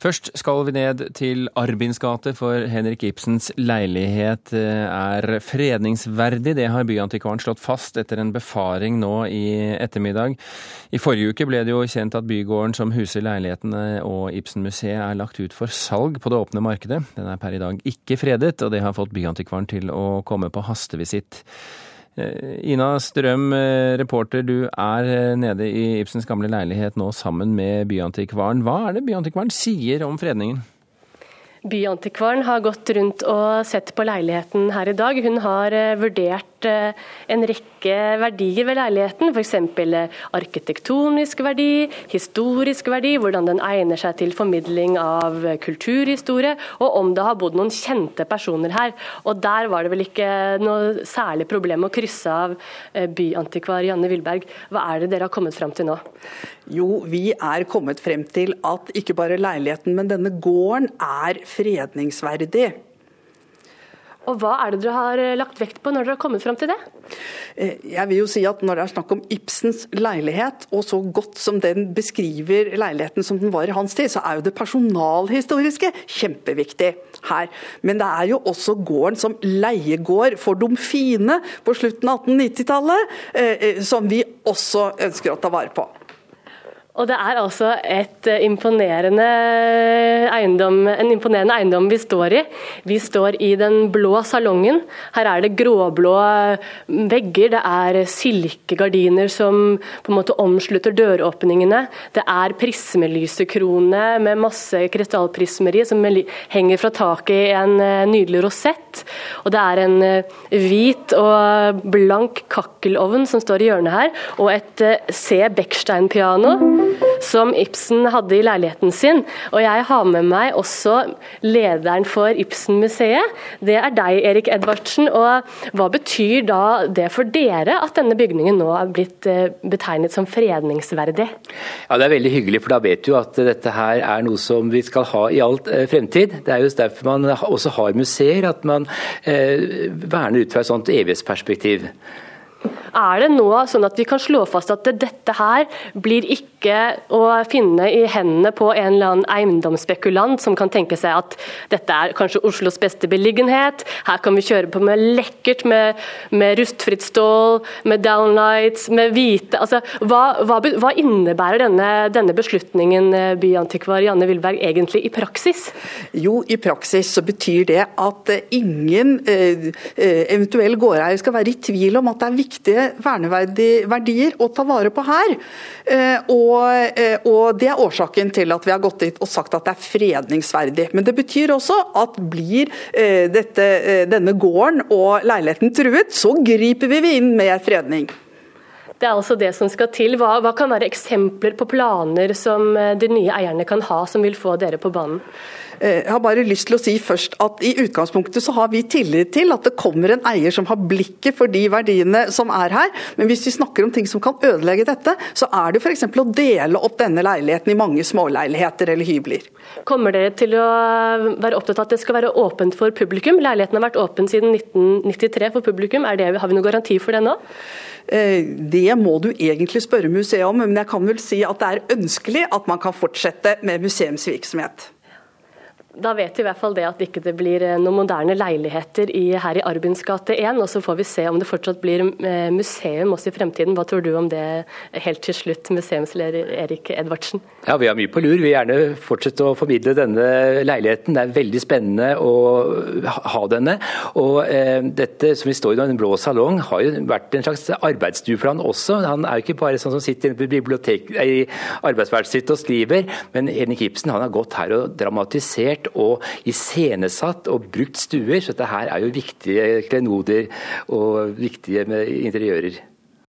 Først skal vi ned til Arbins gate, for Henrik Ibsens leilighet eh, er fredningsverdig. Det har Byantikvaren slått fast etter en befaring nå i ettermiddag. I forrige uke ble det jo kjent at bygården som huser leilighetene og Ibsen-museet er lagt ut for salg på det åpne markedet. Den er per i dag ikke fredet, og det har fått Byantikvaren til å komme på hastevisitt. Eh, Ina Strøm, eh, reporter, du er eh, nede i Ibsens gamle leilighet nå sammen med Byantikvaren. Hva er det Byantikvaren sier om fredningen? Byantikvaren har gått rundt og sett på leiligheten her i dag. Hun har vurdert en rekke verdier ved leiligheten, f.eks. arkitektonisk verdi, historisk verdi, hvordan den egner seg til formidling av kulturhistorie, og om det har bodd noen kjente personer her. Og Der var det vel ikke noe særlig problem å krysse av byantikvar Janne Wilberg. Hva er det dere har kommet fram til nå? Jo, vi er kommet frem til at ikke bare leiligheten, men denne gården er fredningsverdig. Og Hva er det dere har eh, lagt vekt på når dere har kommet fram til det? Eh, jeg vil jo si at Når det er snakk om Ibsens leilighet, og så godt som den beskriver leiligheten som den var i hans tid, så er jo det personalhistoriske kjempeviktig her. Men det er jo også gården som leiegård for Domfine på slutten av 1890-tallet, eh, som vi også ønsker å ta vare på. Og det er altså eh, imponerende eiendom, en imponerende eiendom vi står i. Vi står i den blå salongen. Her er det gråblå vegger, det er silkegardiner som på en måte omslutter døråpningene. Det er prismelysekrone med masse krystallprismeri som henger fra taket i en eh, nydelig rosett. Og det er en eh, hvit og blank kakkelovn som står i hjørnet her, og et C. Beckstein-piano som Ibsen hadde i leiligheten sin. Og jeg har med meg også lederen for Ibsen-museet. Det er deg, Erik Edvardsen. Og hva betyr da det for dere at denne bygningen nå er blitt eh, betegnet som fredningsverdig? Ja, Det er veldig hyggelig, for da vet du at dette her er noe som vi skal ha i alt eh, fremtid. Det er jo derfor man også har museer, at man eh, verner ut fra et sånt evighetsperspektiv. Er det nå sånn at vi kan slå fast at dette her blir ikke å finne i hendene på en eller annen eiendomsspekulant som kan tenke seg at dette er kanskje Oslos beste beliggenhet, her kan vi kjøre på med lekkert, med, med rustfritt stål, med downlights, med hvite altså, hva, hva, hva, innebærer denne, denne beslutningen, eh, byantikvar Janne Wilberg, egentlig i praksis? Jo, i praksis så betyr det at ingen eh, eh eventuell gårdeier skal være i tvil om at det er viktige verneverdier å ta vare på her. Eh, og, eh, og, Det er årsaken til at vi har gått dit og sagt at det er fredningsverdig. Men det betyr også at blir eh, dette, denne gården og leiligheten truet, så griper vi inn med fredning. Det er altså det som skal til. Hva, hva kan være eksempler på planer som de nye eierne kan ha, som vil få dere på banen? Eh, jeg har bare lyst til å si først at I utgangspunktet så har vi tillit til at det kommer en eier som har blikket for de verdiene som er her. Men hvis vi snakker om ting som kan ødelegge dette, så er det f.eks. å dele opp denne leiligheten i mange småleiligheter eller hybler. Kommer dere til å være opptatt av at det skal være åpent for publikum? Leiligheten har vært åpen siden 1993 for publikum. Det, har vi noen garanti for det nå? Eh, det må du egentlig spørre museet om, men jeg kan vel si at det er ønskelig at man kan fortsette med museumsvirksomhet. Da vet vi i hvert fall det at ikke det blir eh, noen moderne leiligheter i, her i Arbins gate 1. Og så får vi se om det fortsatt blir eh, museum også i fremtiden. Hva tror du om det helt til slutt, museumsleder Erik Edvardsen? Ja, Vi har mye på lur. Vi vil gjerne fortsette å formidle denne leiligheten. Det er veldig spennende å ha denne. Og eh, dette som vi står i nå, Den blå salong, har jo vært en slags arbeidsstue for han også. Han er jo ikke bare sånn som sitter i bibliotek, i arbeidsværelset sitt og skriver, men Henrik Ibsen han har gått her og dramatisert og iscenesatt og brukt stuer. Så dette her er jo viktige klenoder og viktige interiører.